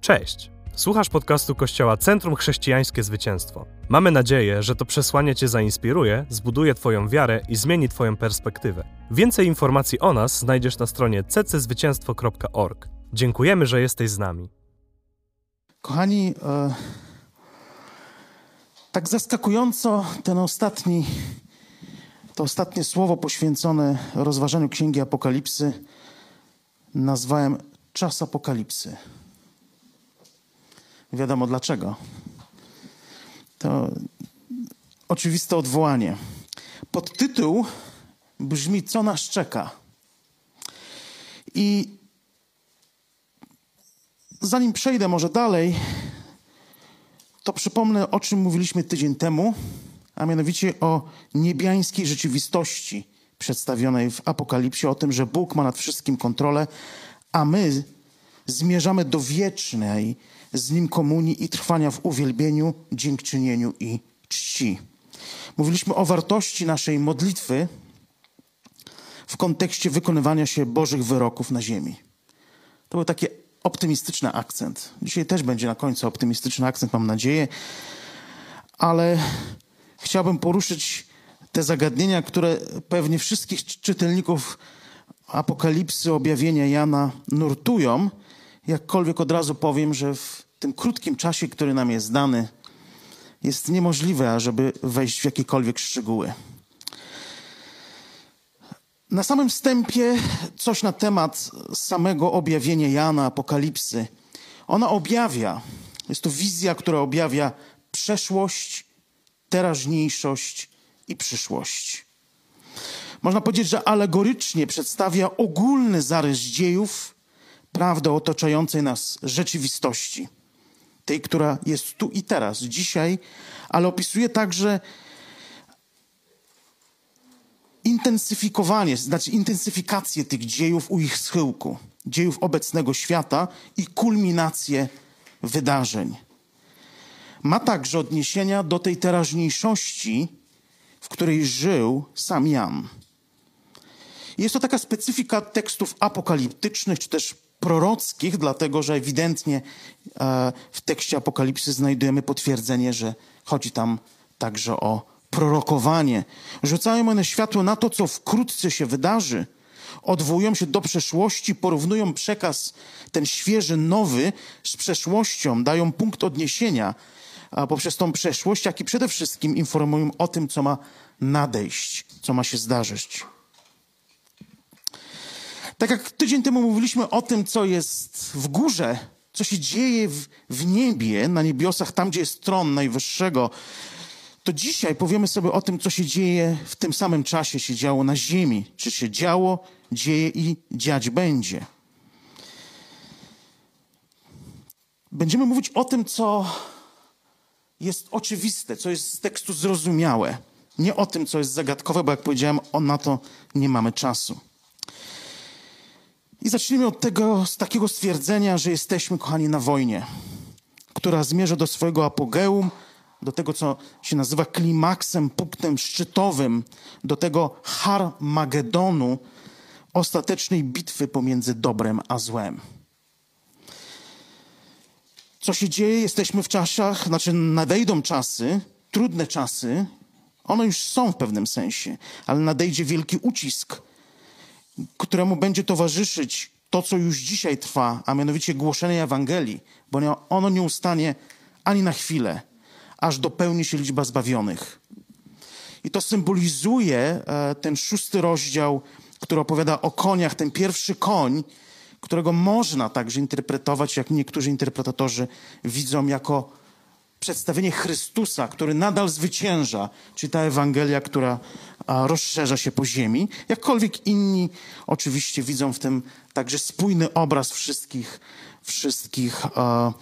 Cześć! Słuchasz podcastu Kościoła Centrum Chrześcijańskie Zwycięstwo. Mamy nadzieję, że to przesłanie Cię zainspiruje, zbuduje Twoją wiarę i zmieni Twoją perspektywę. Więcej informacji o nas znajdziesz na stronie cczwycięstwo.org. Dziękujemy, że jesteś z nami. Kochani, e, tak zaskakująco ten ostatni, to ostatnie słowo poświęcone rozważaniu Księgi Apokalipsy nazwałem czas apokalipsy. Wiadomo dlaczego. To oczywiste odwołanie. Podtytuł brzmi Co nas czeka? I zanim przejdę może dalej, to przypomnę, o czym mówiliśmy tydzień temu, a mianowicie o niebiańskiej rzeczywistości przedstawionej w Apokalipsie, o tym, że Bóg ma nad wszystkim kontrolę, a my zmierzamy do wiecznej z Nim komunii i trwania w uwielbieniu, dziękczynieniu i czci. Mówiliśmy o wartości naszej modlitwy w kontekście wykonywania się Bożych wyroków na ziemi. To był taki optymistyczny akcent. Dzisiaj też będzie na końcu optymistyczny akcent, mam nadzieję, ale chciałbym poruszyć te zagadnienia, które pewnie wszystkich czytelników Apokalipsy, objawienia Jana nurtują. Jakkolwiek od razu powiem, że w tym krótkim czasie, który nam jest dany, jest niemożliwe, ażeby wejść w jakiekolwiek szczegóły. Na samym wstępie coś na temat samego objawienia Jana, Apokalipsy. Ona objawia, jest to wizja, która objawia przeszłość, teraźniejszość i przyszłość. Można powiedzieć, że alegorycznie przedstawia ogólny zarys dziejów, prawdę otaczającej nas rzeczywistości, tej, która jest tu i teraz, dzisiaj, ale opisuje także intensyfikowanie, znaczy intensyfikację tych dziejów u ich schyłku, dziejów obecnego świata i kulminację wydarzeń. Ma także odniesienia do tej teraźniejszości, w której żył sam Jan. Jest to taka specyfika tekstów apokaliptycznych, czy też prorockich, dlatego że ewidentnie e, w tekście Apokalipsy znajdujemy potwierdzenie, że chodzi tam także o prorokowanie. Rzucają one światło na to, co wkrótce się wydarzy. Odwołują się do przeszłości, porównują przekaz ten świeży, nowy z przeszłością, dają punkt odniesienia poprzez tą przeszłość, jak i przede wszystkim informują o tym, co ma nadejść, co ma się zdarzyć. Tak jak tydzień temu mówiliśmy o tym, co jest w górze, co się dzieje w, w niebie, na niebiosach, tam gdzie jest tron Najwyższego, to dzisiaj powiemy sobie o tym, co się dzieje w tym samym czasie, się działo na ziemi. Czy się działo, dzieje i dziać będzie. Będziemy mówić o tym, co jest oczywiste, co jest z tekstu zrozumiałe. Nie o tym, co jest zagadkowe, bo jak powiedziałem, on na to nie mamy czasu. I zacznijmy od tego, z takiego stwierdzenia, że jesteśmy, kochani, na wojnie, która zmierza do swojego apogeum, do tego, co się nazywa klimaksem, punktem szczytowym, do tego Harmagedonu, ostatecznej bitwy pomiędzy dobrem a złem. Co się dzieje? Jesteśmy w czasach, znaczy nadejdą czasy, trudne czasy, one już są w pewnym sensie, ale nadejdzie wielki ucisk któremu będzie towarzyszyć to, co już dzisiaj trwa, a mianowicie głoszenie Ewangelii, bo ono nie ustanie ani na chwilę, aż dopełni się liczba zbawionych. I to symbolizuje e, ten szósty rozdział, który opowiada o koniach, ten pierwszy koń, którego można także interpretować, jak niektórzy interpretatorzy widzą, jako przedstawienie Chrystusa, który nadal zwycięża, czy ta Ewangelia, która rozszerza się po ziemi. Jakkolwiek inni oczywiście widzą w tym także spójny obraz wszystkich, wszystkich e,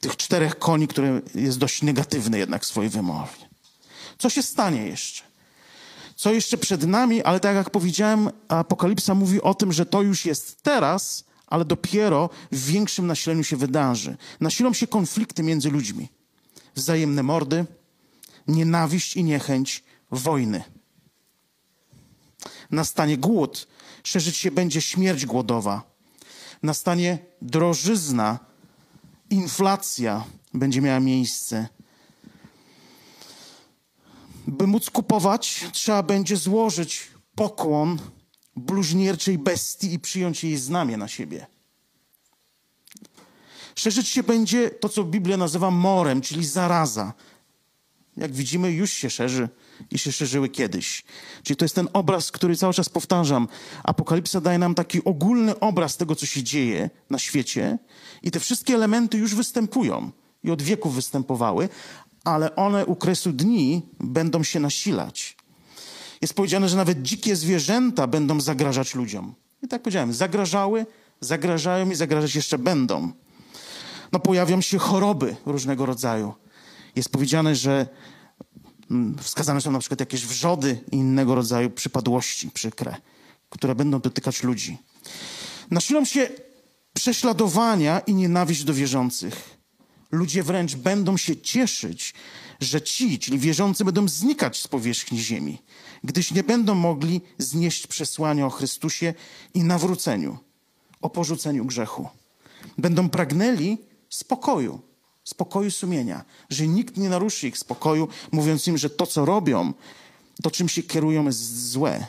tych czterech koni, który jest dość negatywny jednak w swojej wymowie. Co się stanie jeszcze? Co jeszcze przed nami, ale tak jak powiedziałem, Apokalipsa mówi o tym, że to już jest teraz, ale dopiero w większym nasileniu się wydarzy. Nasilą się konflikty między ludźmi wzajemne mordy, nienawiść i niechęć, wojny. Nastanie głód, szerzyć się będzie śmierć głodowa. Nastanie drożyzna inflacja będzie miała miejsce. By móc kupować, trzeba będzie złożyć pokłon bluźnierczej bestii i przyjąć jej znamię na siebie. Szerzyć się będzie to, co Biblia nazywa morem, czyli zaraza. Jak widzimy, już się szerzy i się szerzyły kiedyś. Czyli to jest ten obraz, który cały czas powtarzam. Apokalipsa daje nam taki ogólny obraz tego, co się dzieje na świecie, i te wszystkie elementy już występują i od wieków występowały, ale one u kresu dni będą się nasilać. Jest powiedziane, że nawet dzikie zwierzęta będą zagrażać ludziom. I tak powiedziałem, zagrażały, zagrażają i zagrażać jeszcze będą. No pojawią się choroby różnego rodzaju. Jest powiedziane, że mm, wskazane są na przykład jakieś wrzody i innego rodzaju przypadłości przykre, które będą dotykać ludzi. Nasilą się prześladowania i nienawiść do wierzących. Ludzie wręcz będą się cieszyć, że ci, czyli wierzący, będą znikać z powierzchni ziemi, gdyż nie będą mogli znieść przesłania o Chrystusie i nawróceniu, o porzuceniu grzechu. Będą pragnęli spokoju, spokoju sumienia, że nikt nie naruszy ich spokoju, mówiąc im, że to, co robią, to czym się kierują, jest złe.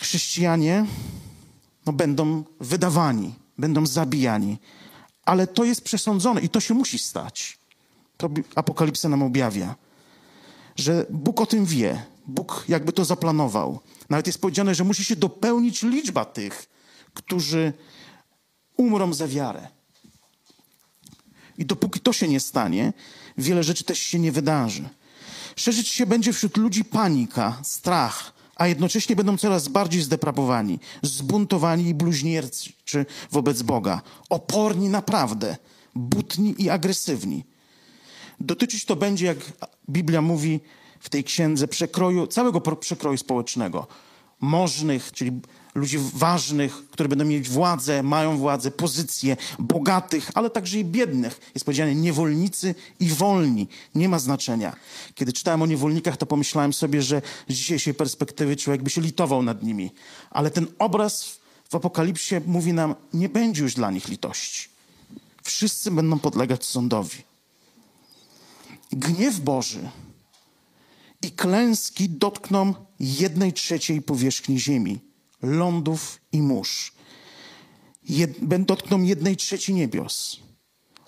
Chrześcijanie no, będą wydawani, będą zabijani, ale to jest przesądzone i to się musi stać. To Apokalipsa nam objawia, że Bóg o tym wie, Bóg jakby to zaplanował. Nawet jest powiedziane, że musi się dopełnić liczba tych, którzy umrą za wiarę. I dopóki to się nie stanie, wiele rzeczy też się nie wydarzy. Szerzyć się będzie wśród ludzi panika, strach, a jednocześnie będą coraz bardziej zdeprawowani, zbuntowani i bluźnierczy wobec Boga, oporni naprawdę, butni i agresywni. Dotyczyć to będzie, jak Biblia mówi w tej księdze, przekroju, całego przekroju społecznego. Możnych, czyli ludzi ważnych, które będą mieć władzę, mają władzę, pozycję, bogatych, ale także i biednych. Jest powiedziane niewolnicy i wolni. Nie ma znaczenia. Kiedy czytałem o niewolnikach, to pomyślałem sobie, że z dzisiejszej perspektywy człowiek by się litował nad nimi. Ale ten obraz w Apokalipsie mówi nam, nie będzie już dla nich litości. Wszyscy będą podlegać sądowi. Gniew Boży i klęski dotkną jednej trzeciej powierzchni ziemi lądów i mórz. Jed, dotkną jednej trzeciej niebios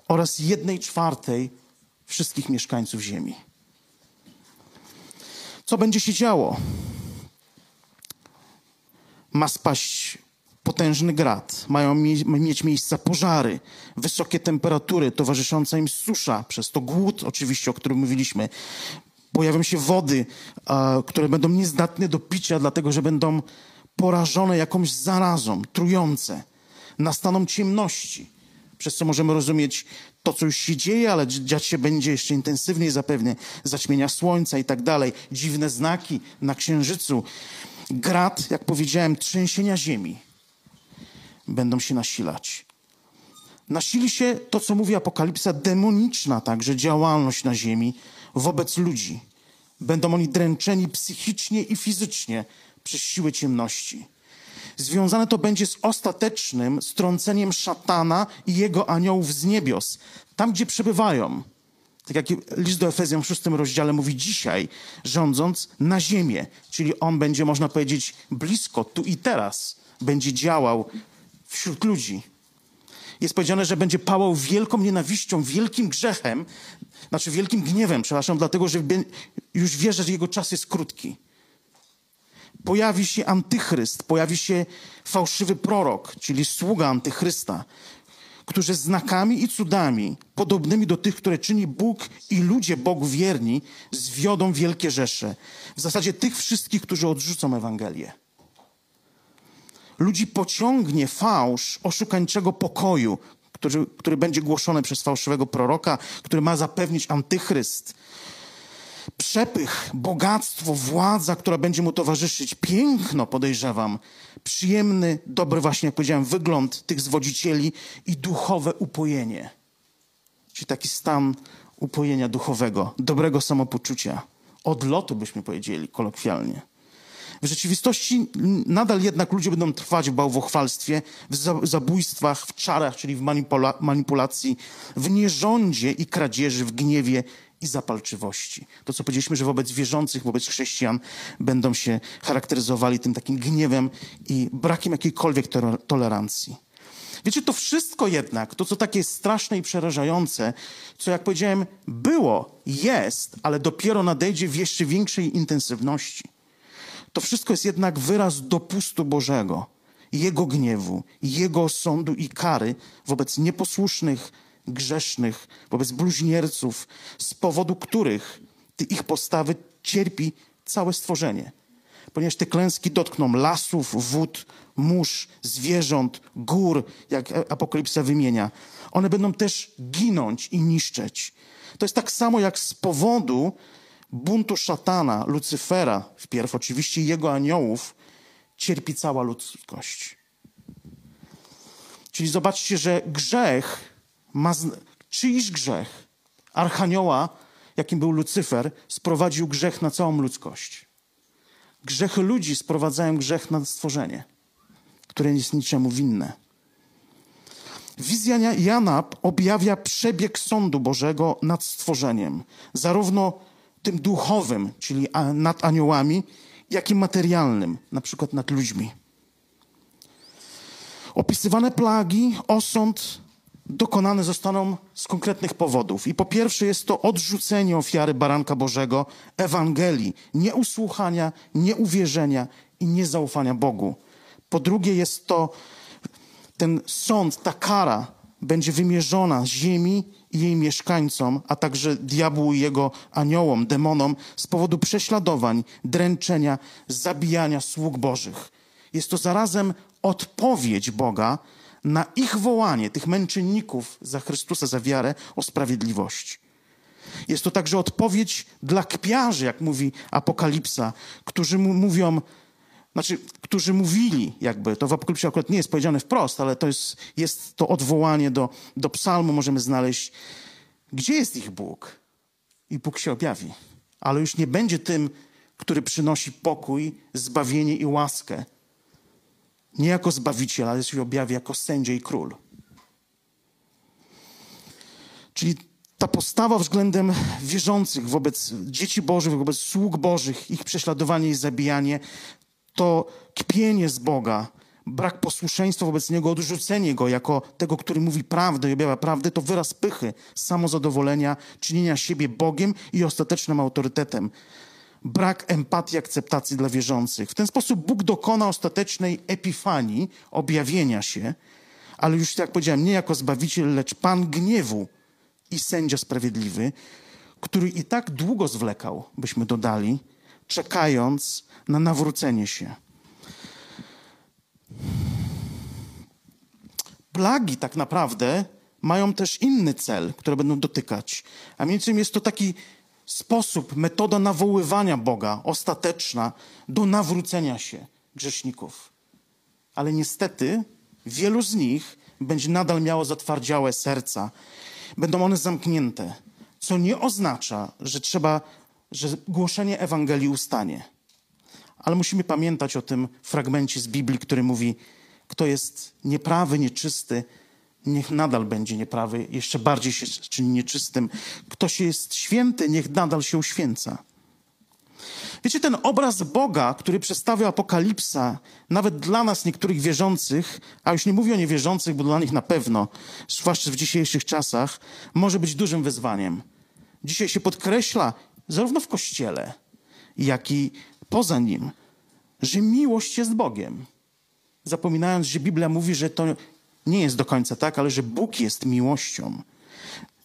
oraz jednej czwartej wszystkich mieszkańców ziemi. Co będzie się działo? Ma spaść potężny grad, mają mieć miejsca pożary, wysokie temperatury, towarzysząca im susza, przez to głód oczywiście, o którym mówiliśmy. Pojawią się wody, które będą niezdatne do picia, dlatego że będą porażone jakąś zarazą, trujące. Nastaną ciemności, przez co możemy rozumieć to, co już się dzieje, ale dziać się będzie jeszcze intensywniej zapewne, zaćmienia słońca i tak dalej, dziwne znaki na księżycu. Grad, jak powiedziałem, trzęsienia ziemi będą się nasilać. Nasili się to, co mówi Apokalipsa, demoniczna także działalność na ziemi wobec ludzi. Będą oni dręczeni psychicznie i fizycznie przez siły ciemności. Związane to będzie z ostatecznym strąceniem szatana i jego aniołów z niebios, tam gdzie przebywają. Tak jak list do Efezjan w szóstym rozdziale mówi dzisiaj, rządząc na ziemię, czyli on będzie, można powiedzieć, blisko, tu i teraz, będzie działał wśród ludzi. Jest powiedziane, że będzie pałał wielką nienawiścią, wielkim grzechem, znaczy wielkim gniewem, przepraszam, dlatego że już wie, że jego czas jest krótki pojawi się antychryst, pojawi się fałszywy prorok, czyli sługa antychrysta, którzy znakami i cudami, podobnymi do tych, które czyni Bóg i ludzie Bogu wierni, zwiodą wielkie rzesze. W zasadzie tych wszystkich, którzy odrzucą Ewangelię. Ludzi pociągnie fałsz oszukańczego pokoju, który, który będzie głoszony przez fałszywego proroka, który ma zapewnić antychryst przepych, bogactwo, władza, która będzie mu towarzyszyć, piękno, podejrzewam, przyjemny, dobry, właśnie jak powiedziałem, wygląd tych zwodzicieli i duchowe upojenie. Czyli taki stan upojenia duchowego, dobrego samopoczucia, odlotu, byśmy powiedzieli kolokwialnie. W rzeczywistości nadal jednak ludzie będą trwać w bałwochwalstwie, w zabójstwach, w czarach, czyli w manipula manipulacji, w nierządzie i kradzieży, w gniewie i zapalczywości. To, co powiedzieliśmy, że wobec wierzących, wobec chrześcijan będą się charakteryzowali tym takim gniewem i brakiem jakiejkolwiek tolerancji. Wiecie, to wszystko jednak, to co takie straszne i przerażające, co jak powiedziałem, było, jest, ale dopiero nadejdzie w jeszcze większej intensywności. To wszystko jest jednak wyraz dopustu Bożego, Jego gniewu, Jego sądu i kary wobec nieposłusznych, grzesznych, wobec bluźnierców, z powodu których ich postawy cierpi całe stworzenie. Ponieważ te klęski dotkną lasów, wód, mórz, zwierząt, gór, jak Apokalipsa wymienia. One będą też ginąć i niszczeć. To jest tak samo jak z powodu buntu szatana, Lucyfera, wpierw oczywiście jego aniołów, cierpi cała ludzkość. Czyli zobaczcie, że grzech ma, czyjś grzech, archanioła, jakim był Lucyfer, sprowadził grzech na całą ludzkość. Grzechy ludzi sprowadzają grzech na stworzenie, które jest niczemu winne. Wizja Jana objawia przebieg sądu Bożego nad stworzeniem, zarówno tym duchowym, czyli nad aniołami, jak i materialnym, na przykład nad ludźmi. Opisywane plagi, osąd dokonane zostaną z konkretnych powodów. I po pierwsze jest to odrzucenie ofiary Baranka Bożego, Ewangelii, nieusłuchania, nieuwierzenia i niezaufania Bogu. Po drugie jest to ten sąd, ta kara będzie wymierzona ziemi i jej mieszkańcom, a także diabłu i jego aniołom, demonom z powodu prześladowań, dręczenia, zabijania sług Bożych. Jest to zarazem odpowiedź Boga na ich wołanie, tych męczenników za Chrystusa, za wiarę o sprawiedliwość. Jest to także odpowiedź dla kpiarzy, jak mówi Apokalipsa, którzy mu mówią, znaczy, którzy mówili, jakby, to w Apokalipsie akurat nie jest powiedziane wprost, ale to jest, jest to odwołanie do, do psalmu, możemy znaleźć, gdzie jest ich Bóg? I Bóg się objawi. Ale już nie będzie tym, który przynosi pokój, zbawienie i łaskę, nie jako Zbawiciel, ale się objawi jako sędzia i król. Czyli ta postawa względem wierzących, wobec dzieci Bożych, wobec sług Bożych, ich prześladowanie i zabijanie, to kpienie z Boga, brak posłuszeństwa wobec Niego, odrzucenie Go jako tego, który mówi prawdę i objawia prawdę, to wyraz pychy, samozadowolenia, czynienia siebie Bogiem i ostatecznym autorytetem brak empatii, akceptacji dla wierzących. W ten sposób Bóg dokona ostatecznej epifanii, objawienia się, ale już jak powiedziałem, nie jako Zbawiciel, lecz Pan gniewu i sędzia sprawiedliwy, który i tak długo zwlekał, byśmy dodali, czekając na nawrócenie się. Plagi tak naprawdę mają też inny cel, które będą dotykać. A innymi jest to taki sposób, metoda nawoływania Boga, ostateczna do nawrócenia się grzeszników. Ale niestety wielu z nich będzie nadal miało zatwardziałe serca. Będą one zamknięte, co nie oznacza, że trzeba, że głoszenie Ewangelii ustanie. Ale musimy pamiętać o tym fragmencie z Biblii, który mówi, kto jest nieprawy, nieczysty, niech nadal będzie nieprawy, jeszcze bardziej się czyni nieczystym. Ktoś jest święty, niech nadal się uświęca. Wiecie, ten obraz Boga, który przedstawia Apokalipsa, nawet dla nas, niektórych wierzących, a już nie mówię o niewierzących, bo dla nich na pewno, zwłaszcza w dzisiejszych czasach, może być dużym wyzwaniem. Dzisiaj się podkreśla, zarówno w kościele, jak i poza nim, że miłość jest Bogiem. Zapominając, że Biblia mówi, że to nie jest do końca tak, ale że Bóg jest miłością.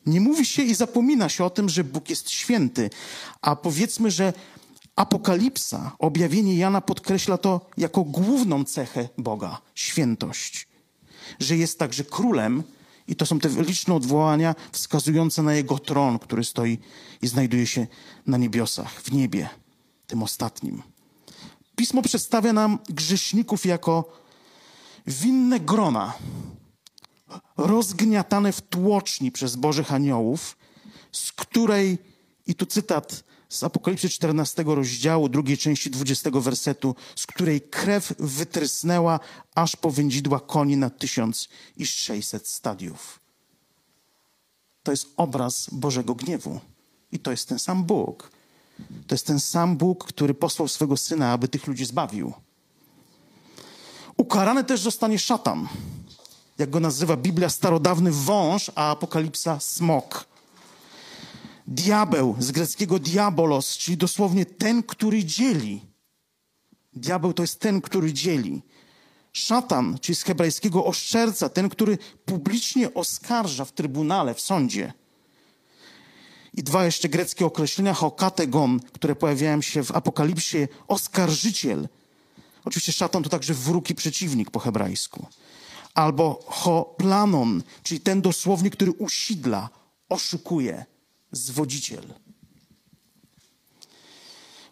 Nie mówi się i zapomina się o tym, że Bóg jest święty, a powiedzmy, że Apokalipsa, objawienie Jana podkreśla to jako główną cechę Boga świętość. Że jest także królem, i to są te liczne odwołania wskazujące na jego tron, który stoi i znajduje się na niebiosach, w niebie, tym ostatnim. Pismo przedstawia nam grzeszników jako winne grona, rozgniatane w tłoczni przez Bożych aniołów, z której, i tu cytat z Apokalipsy 14 rozdziału, drugiej części 20 wersetu, z której krew wytrysnęła aż po wędzidła koni na 1600 stadiów. To jest obraz Bożego gniewu. I to jest ten sam Bóg. To jest ten sam Bóg, który posłał swego syna, aby tych ludzi zbawił. Ukarany też zostanie szatan. Jak go nazywa Biblia, starodawny wąż, a apokalipsa smok. Diabeł, z greckiego diabolos, czyli dosłownie ten, który dzieli. Diabeł to jest ten, który dzieli. Szatan, czyli z hebrajskiego oszczerca, ten, który publicznie oskarża w trybunale, w sądzie. I dwa jeszcze greckie określenia, hokategon, które pojawiają się w Apokalipsie, oskarżyciel. Oczywiście szatan to także wróg i przeciwnik po hebrajsku. Albo hoplanon, czyli ten dosłownie, który usidla, oszukuje, zwodziciel.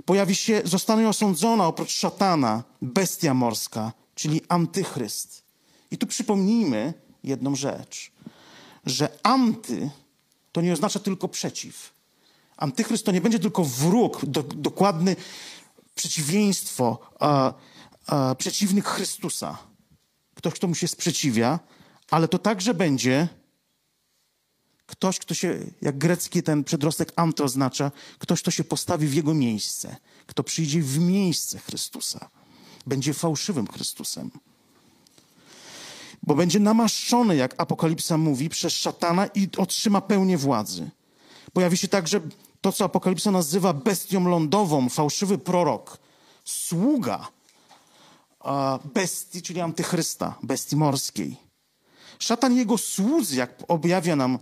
Pojawi się, zostanie osądzona oprócz szatana bestia morska, czyli antychryst. I tu przypomnijmy jedną rzecz, że anty to nie oznacza tylko przeciw. Antychryst to nie będzie tylko wróg, do, dokładny przeciwieństwo, a, a, przeciwnik Chrystusa. Ktoś, kto mu się sprzeciwia, ale to także będzie ktoś, kto się, jak grecki ten przedrostek anto oznacza, ktoś, kto się postawi w jego miejsce, kto przyjdzie w miejsce Chrystusa, będzie fałszywym Chrystusem. Bo będzie namaszczony, jak Apokalipsa mówi, przez szatana i otrzyma pełnię władzy. Pojawi się także to, co Apokalipsa nazywa bestią lądową, fałszywy prorok, sługa bestii, czyli antychrysta, bestii morskiej. Szatan i jego słudzy, jak objawia nam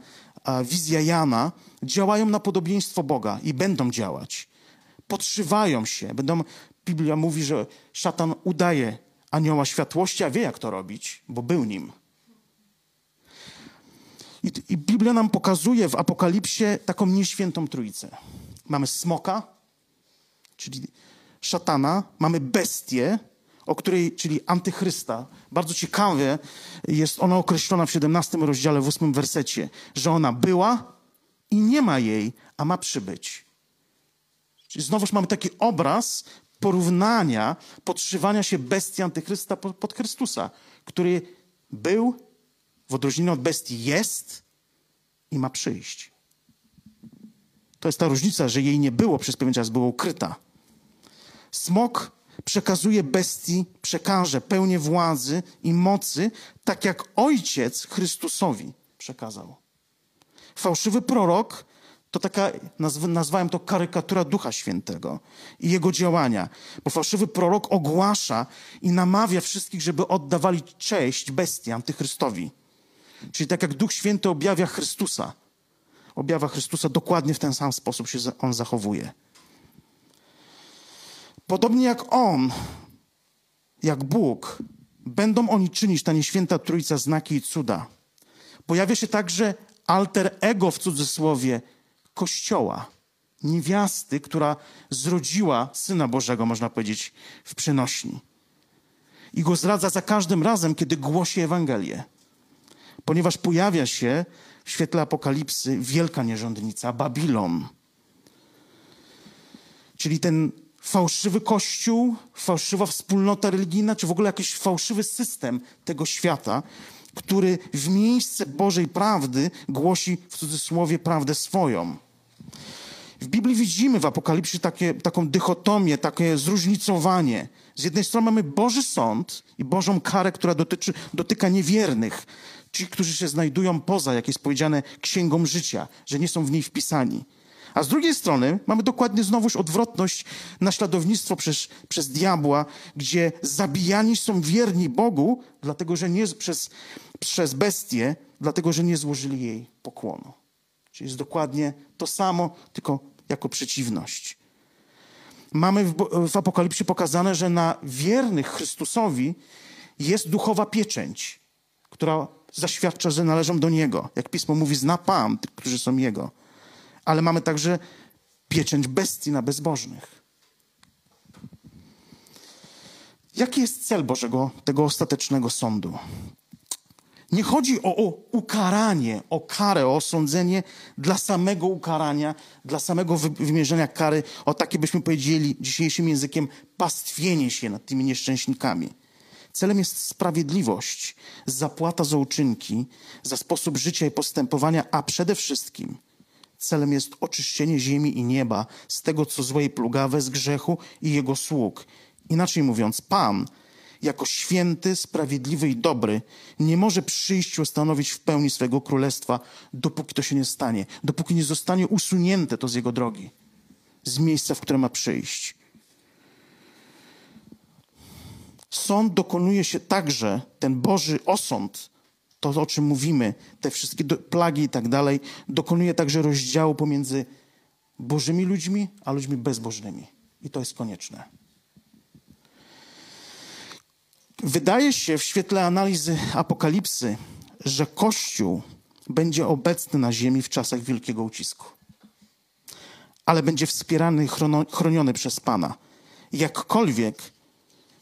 wizja Jana, działają na podobieństwo Boga i będą działać. Podszywają się. Będą, Biblia mówi, że szatan udaje anioła światłości, a wie jak to robić, bo był nim. I, I, Biblia nam pokazuje w Apokalipsie taką nieświętą trójcę. Mamy smoka, czyli szatana, mamy bestię, o której, czyli antychrysta. Bardzo ciekawie jest ona określona w 17 rozdziale, w 8 wersecie, że ona była i nie ma jej, a ma przybyć. Czyli znowuż mamy taki obraz porównania, podszywania się bestii antychrysta pod Chrystusa, który był, w odróżnieniu od bestii jest i ma przyjść. To jest ta różnica, że jej nie było przez pewien czas, była ukryta. Smok przekazuje bestii, przekaże pełnię władzy i mocy, tak jak Ojciec Chrystusowi przekazał. Fałszywy prorok to taka, nazwałem to karykatura Ducha Świętego i jego działania, bo fałszywy prorok ogłasza i namawia wszystkich, żeby oddawali cześć bestii antychrystowi. Czyli tak jak Duch Święty objawia Chrystusa, objawia Chrystusa dokładnie w ten sam sposób się on zachowuje. Podobnie jak On, jak Bóg, będą oni czynić, ta nieświęta Trójca, znaki i cuda. Pojawia się także alter ego w cudzysłowie Kościoła, niewiasty, która zrodziła Syna Bożego, można powiedzieć, w przenośni. I go zdradza za każdym razem, kiedy głosi Ewangelię. Ponieważ pojawia się w świetle Apokalipsy wielka nierządnica, Babilon. Czyli ten fałszywy kościół, fałszywa wspólnota religijna, czy w ogóle jakiś fałszywy system tego świata, który w miejsce Bożej prawdy głosi w cudzysłowie prawdę swoją. W Biblii widzimy w Apokalipsie takie, taką dychotomię, takie zróżnicowanie. Z jednej strony mamy Boży sąd i Bożą karę, która dotyczy, dotyka niewiernych, ci, którzy się znajdują poza, jak jest powiedziane, księgą życia, że nie są w niej wpisani. A z drugiej strony mamy dokładnie znowuż odwrotność, naśladownictwo przez, przez diabła, gdzie zabijani są wierni Bogu, dlatego że nie przez, przez bestię, dlatego że nie złożyli jej pokłonu. Czyli jest dokładnie to samo, tylko jako przeciwność. Mamy w, w Apokalipsie pokazane, że na wiernych Chrystusowi jest duchowa pieczęć, która zaświadcza, że należą do Niego. Jak Pismo mówi, zna Pan tych, którzy są Jego ale mamy także pieczęć bestii na bezbożnych. Jaki jest cel Bożego, tego ostatecznego sądu? Nie chodzi o, o, ukaranie, o karę, o osądzenie dla samego ukarania, dla samego wymierzenia kary, o takie byśmy powiedzieli dzisiejszym językiem, pastwienie się nad tymi nieszczęśnikami. Celem jest sprawiedliwość, zapłata za uczynki, za sposób życia i postępowania, a przede wszystkim celem jest oczyszczenie ziemi i nieba z tego, co złe i plugawe, z grzechu i jego sług. Inaczej mówiąc, Pan jako święty, sprawiedliwy i dobry, nie może przyjść i ustanowić w pełni swego królestwa, dopóki to się nie stanie, dopóki nie zostanie usunięte to z jego drogi, z miejsca, w które ma przyjść. Sąd dokonuje się także, ten Boży osąd, to o czym mówimy, te wszystkie plagi i tak dalej, dokonuje także rozdziału pomiędzy Bożymi ludźmi, a ludźmi bezbożnymi. I to jest konieczne. Wydaje się w świetle analizy Apokalipsy, że Kościół będzie obecny na ziemi w czasach wielkiego ucisku. Ale będzie wspierany i chroniony przez Pana. Jakkolwiek,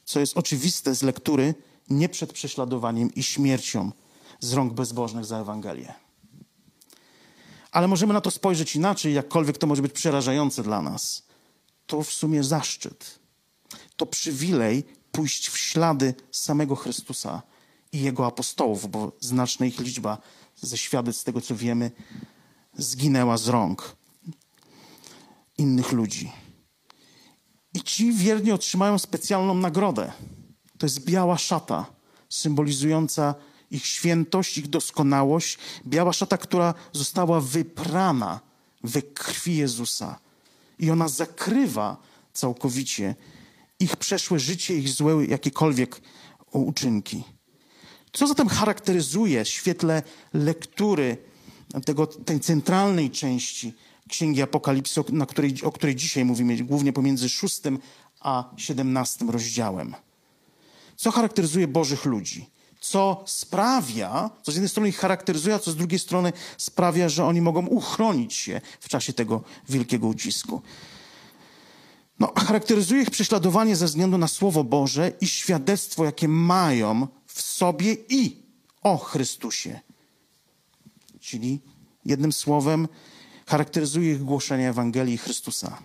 co jest oczywiste z lektury, nie przed prześladowaniem i śmiercią z rąk bezbożnych za Ewangelię. Ale możemy na to spojrzeć inaczej, jakkolwiek to może być przerażające dla nas. To w sumie zaszczyt. To przywilej pójść w ślady samego Chrystusa i Jego apostołów, bo znaczna ich liczba ze świadectw tego, co wiemy, zginęła z rąk innych ludzi. I ci wierni otrzymają specjalną nagrodę. To jest biała szata, symbolizująca ich świętość, ich doskonałość. Biała szata, która została wyprana we krwi Jezusa. I ona zakrywa całkowicie ich przeszłe życie, ich złe jakiekolwiek uczynki. Co zatem charakteryzuje w świetle lektury tego, tej centralnej części Księgi Apokalipsy, na której, o której dzisiaj mówimy, głównie pomiędzy szóstym a siedemnastym rozdziałem? Co charakteryzuje Bożych ludzi? Co sprawia, co z jednej strony ich charakteryzuje, a co z drugiej strony sprawia, że oni mogą uchronić się w czasie tego wielkiego ucisku? No, charakteryzuje ich prześladowanie ze względu na Słowo Boże i świadectwo, jakie mają w sobie i o Chrystusie. Czyli jednym słowem, charakteryzuje ich głoszenie Ewangelii Chrystusa.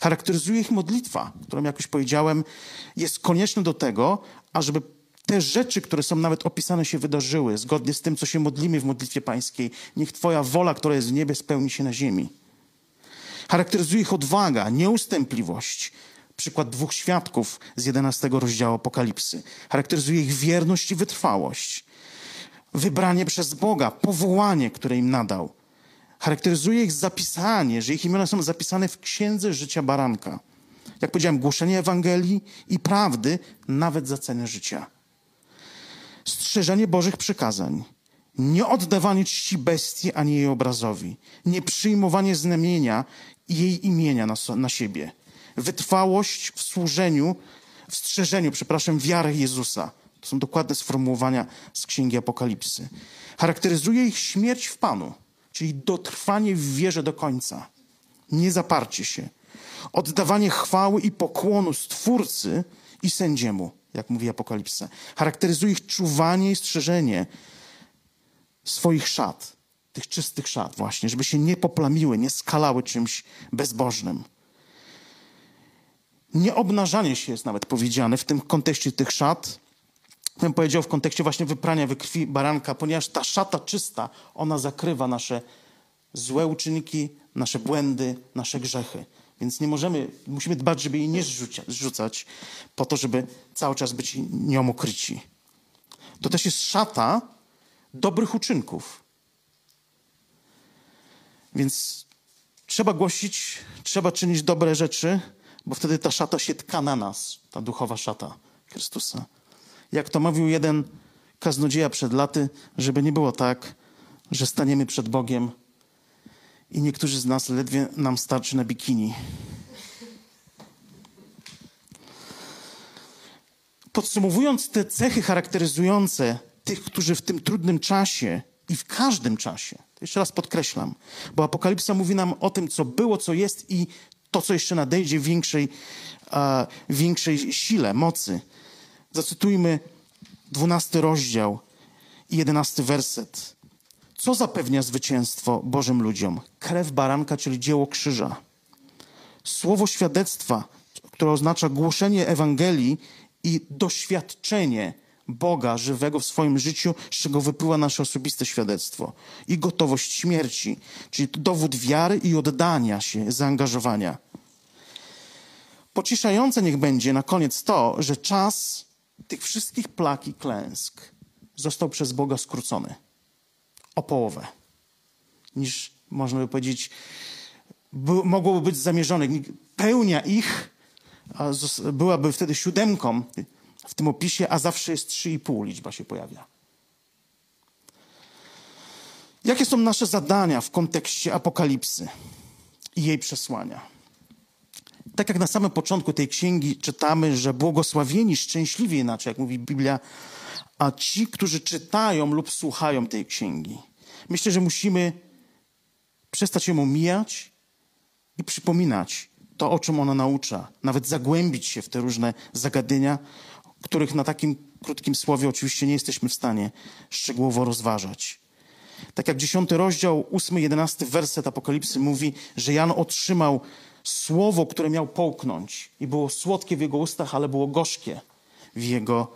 Charakteryzuje ich modlitwa, którą, jak już powiedziałem, jest konieczna do tego, ażeby te rzeczy, które są nawet opisane, się wydarzyły, zgodnie z tym, co się modlimy w modlitwie pańskiej. Niech Twoja wola, która jest w niebie, spełni się na ziemi. Charakteryzuje ich odwaga, nieustępliwość. Przykład dwóch świadków z 11 rozdziału Apokalipsy. Charakteryzuje ich wierność i wytrwałość. Wybranie przez Boga, powołanie, które im nadał. Charakteryzuje ich zapisanie, że ich imiona są zapisane w księdze życia baranka. Jak powiedziałem, głoszenie Ewangelii i prawdy, nawet za cenę życia. Strzeżenie Bożych przykazań nie oddawanie czci bestii ani jej obrazowi, nie przyjmowanie znamienia jej imienia na, na siebie. Wytrwałość w służeniu, w strzeżeniu, przepraszam, wiary Jezusa. To są dokładne sformułowania z Księgi Apokalipsy. Charakteryzuje ich śmierć w Panu, czyli dotrwanie w wierze do końca. Nie zaparcie się. Oddawanie chwały i pokłonu Stwórcy i sędziemu, jak mówi Apokalipsa. Charakteryzuje ich czuwanie i strzeżenie swoich szat tych czystych szat właśnie, żeby się nie poplamiły, nie skalały czymś bezbożnym. Nieobnażanie się jest nawet powiedziane w tym kontekście tych szat. Bym powiedział w kontekście właśnie wyprania we krwi baranka, ponieważ ta szata czysta, ona zakrywa nasze złe uczynki, nasze błędy, nasze grzechy. Więc nie możemy, musimy dbać, żeby jej nie zrzucać, po to, żeby cały czas być nią ukryci. To też jest szata dobrych uczynków. Więc trzeba głosić, trzeba czynić dobre rzeczy, bo wtedy ta szata się tka na nas, ta duchowa szata Chrystusa. Jak to mówił jeden kaznodzieja przed laty, żeby nie było tak, że staniemy przed Bogiem i niektórzy z nas ledwie nam starczy na bikini. Podsumowując te cechy charakteryzujące tych, którzy w tym trudnym czasie i w każdym czasie jeszcze raz podkreślam, bo Apokalipsa mówi nam o tym, co było, co jest i to, co jeszcze nadejdzie w większej, większej sile, mocy. Zacytujmy dwunasty rozdział. i jedenasty werset. Co zapewnia zwycięstwo Bożym ludziom? Krew baranka, czyli dzieło krzyża. Słowo świadectwa, które oznacza głoszenie Ewangelii i doświadczenie Boga żywego w swoim życiu, z czego wypływa nasze osobiste świadectwo. I gotowość śmierci, czyli dowód wiary i oddania się, zaangażowania. Pocieszające niech będzie na koniec to, że czas tych wszystkich plag i klęsk został przez Boga skrócony o połowę niż można by powiedzieć mogłoby być zamierzone. Pełnia ich byłaby wtedy siódemką w tym opisie, a zawsze jest trzy i pół liczba się pojawia. Jakie są nasze zadania w kontekście apokalipsy i jej przesłania? Tak jak na samym początku tej księgi czytamy, że błogosławieni, szczęśliwi inaczej, jak mówi Biblia, a ci, którzy czytają lub słuchają tej księgi. Myślę, że musimy przestać ją omijać i przypominać to, o czym ona naucza, nawet zagłębić się w te różne zagadnienia, których na takim krótkim słowie oczywiście nie jesteśmy w stanie szczegółowo rozważać. Tak jak dziesiąty rozdział, ósmy, jedenasty werset Apokalipsy mówi, że Jan otrzymał słowo, które miał połknąć i było słodkie w jego ustach, ale było gorzkie w jego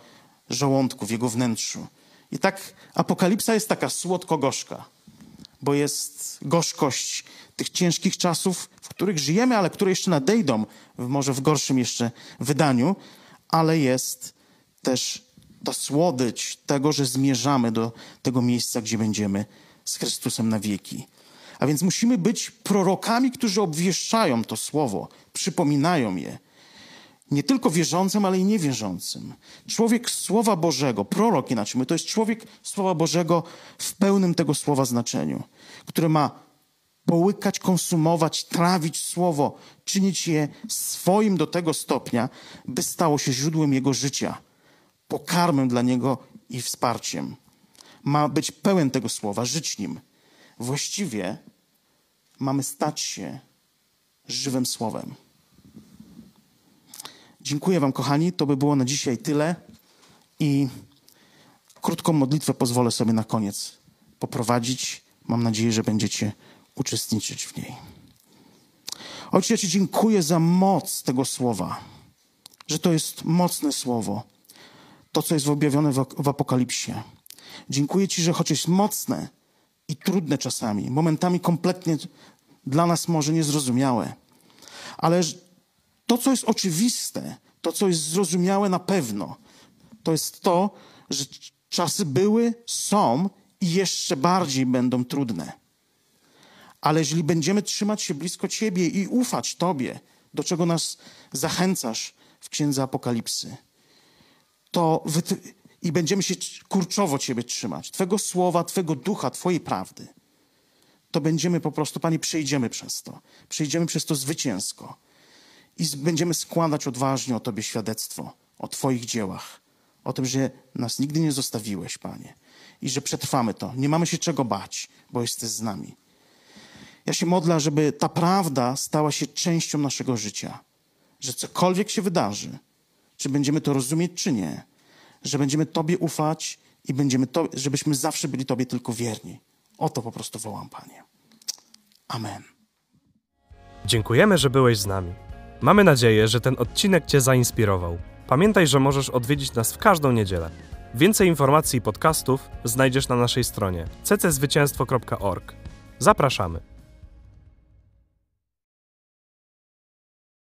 żołądku, w jego wnętrzu. I tak Apokalipsa jest taka słodko-gorzka, bo jest gorzkość tych ciężkich czasów, w których żyjemy, ale które jeszcze nadejdą, może w gorszym jeszcze wydaniu, ale jest też ta słodycz tego, że zmierzamy do tego miejsca, gdzie będziemy z Chrystusem na wieki. A więc musimy być prorokami, którzy obwieszczają to słowo, przypominają je. Nie tylko wierzącym, ale i niewierzącym. Człowiek Słowa Bożego, prorok inaczej, my to jest człowiek Słowa Bożego w pełnym tego słowa znaczeniu, który ma połykać, konsumować, trawić słowo, czynić je swoim do tego stopnia, by stało się źródłem jego życia, pokarmem dla niego i wsparciem. Ma być pełen tego słowa, żyć nim. Właściwie mamy stać się żywym słowem. Dziękuję Wam, kochani. To by było na dzisiaj tyle. I krótką modlitwę pozwolę sobie na koniec poprowadzić. Mam nadzieję, że będziecie uczestniczyć w niej. Ojcze, ja Ci dziękuję za moc tego słowa, że to jest mocne słowo, to, co jest objawione w, Apokalipsie. Dziękuję Ci, że choć jest mocne i trudne czasami, momentami kompletnie dla nas może niezrozumiałe, ale to, co jest oczywiste, to, co jest zrozumiałe na pewno, to jest to, że czasy były, są i jeszcze bardziej będą trudne. Ale jeżeli będziemy trzymać się blisko Ciebie i ufać Tobie, do czego nas zachęcasz w Księdze Apokalipsy, to i będziemy się kurczowo Ciebie trzymać, Twego słowa, Twego ducha, Twojej prawdy, to będziemy po prostu, Panie, przejdziemy przez to. Przejdziemy przez to zwycięsko i będziemy składać odważnie o Tobie świadectwo, o Twoich dziełach, o tym, że nas nigdy nie zostawiłeś, Panie, i że przetrwamy to. Nie mamy się czego bać, bo jesteś z nami. Ja się modlę, żeby ta prawda stała się częścią naszego życia, że cokolwiek się wydarzy, czy będziemy to rozumieć, czy nie, że będziemy Tobie ufać i będziemy to, żebyśmy zawsze byli Tobie tylko wierni. O to po prostu wołam, Panie. Amen. Dziękujemy, że byłeś z nami. Mamy nadzieję, że ten odcinek Cię zainspirował. Pamiętaj, że możesz odwiedzić nas w każdą niedzielę. Więcej informacji i podcastów znajdziesz na naszej stronie cczwycięstwo.org. Zapraszamy.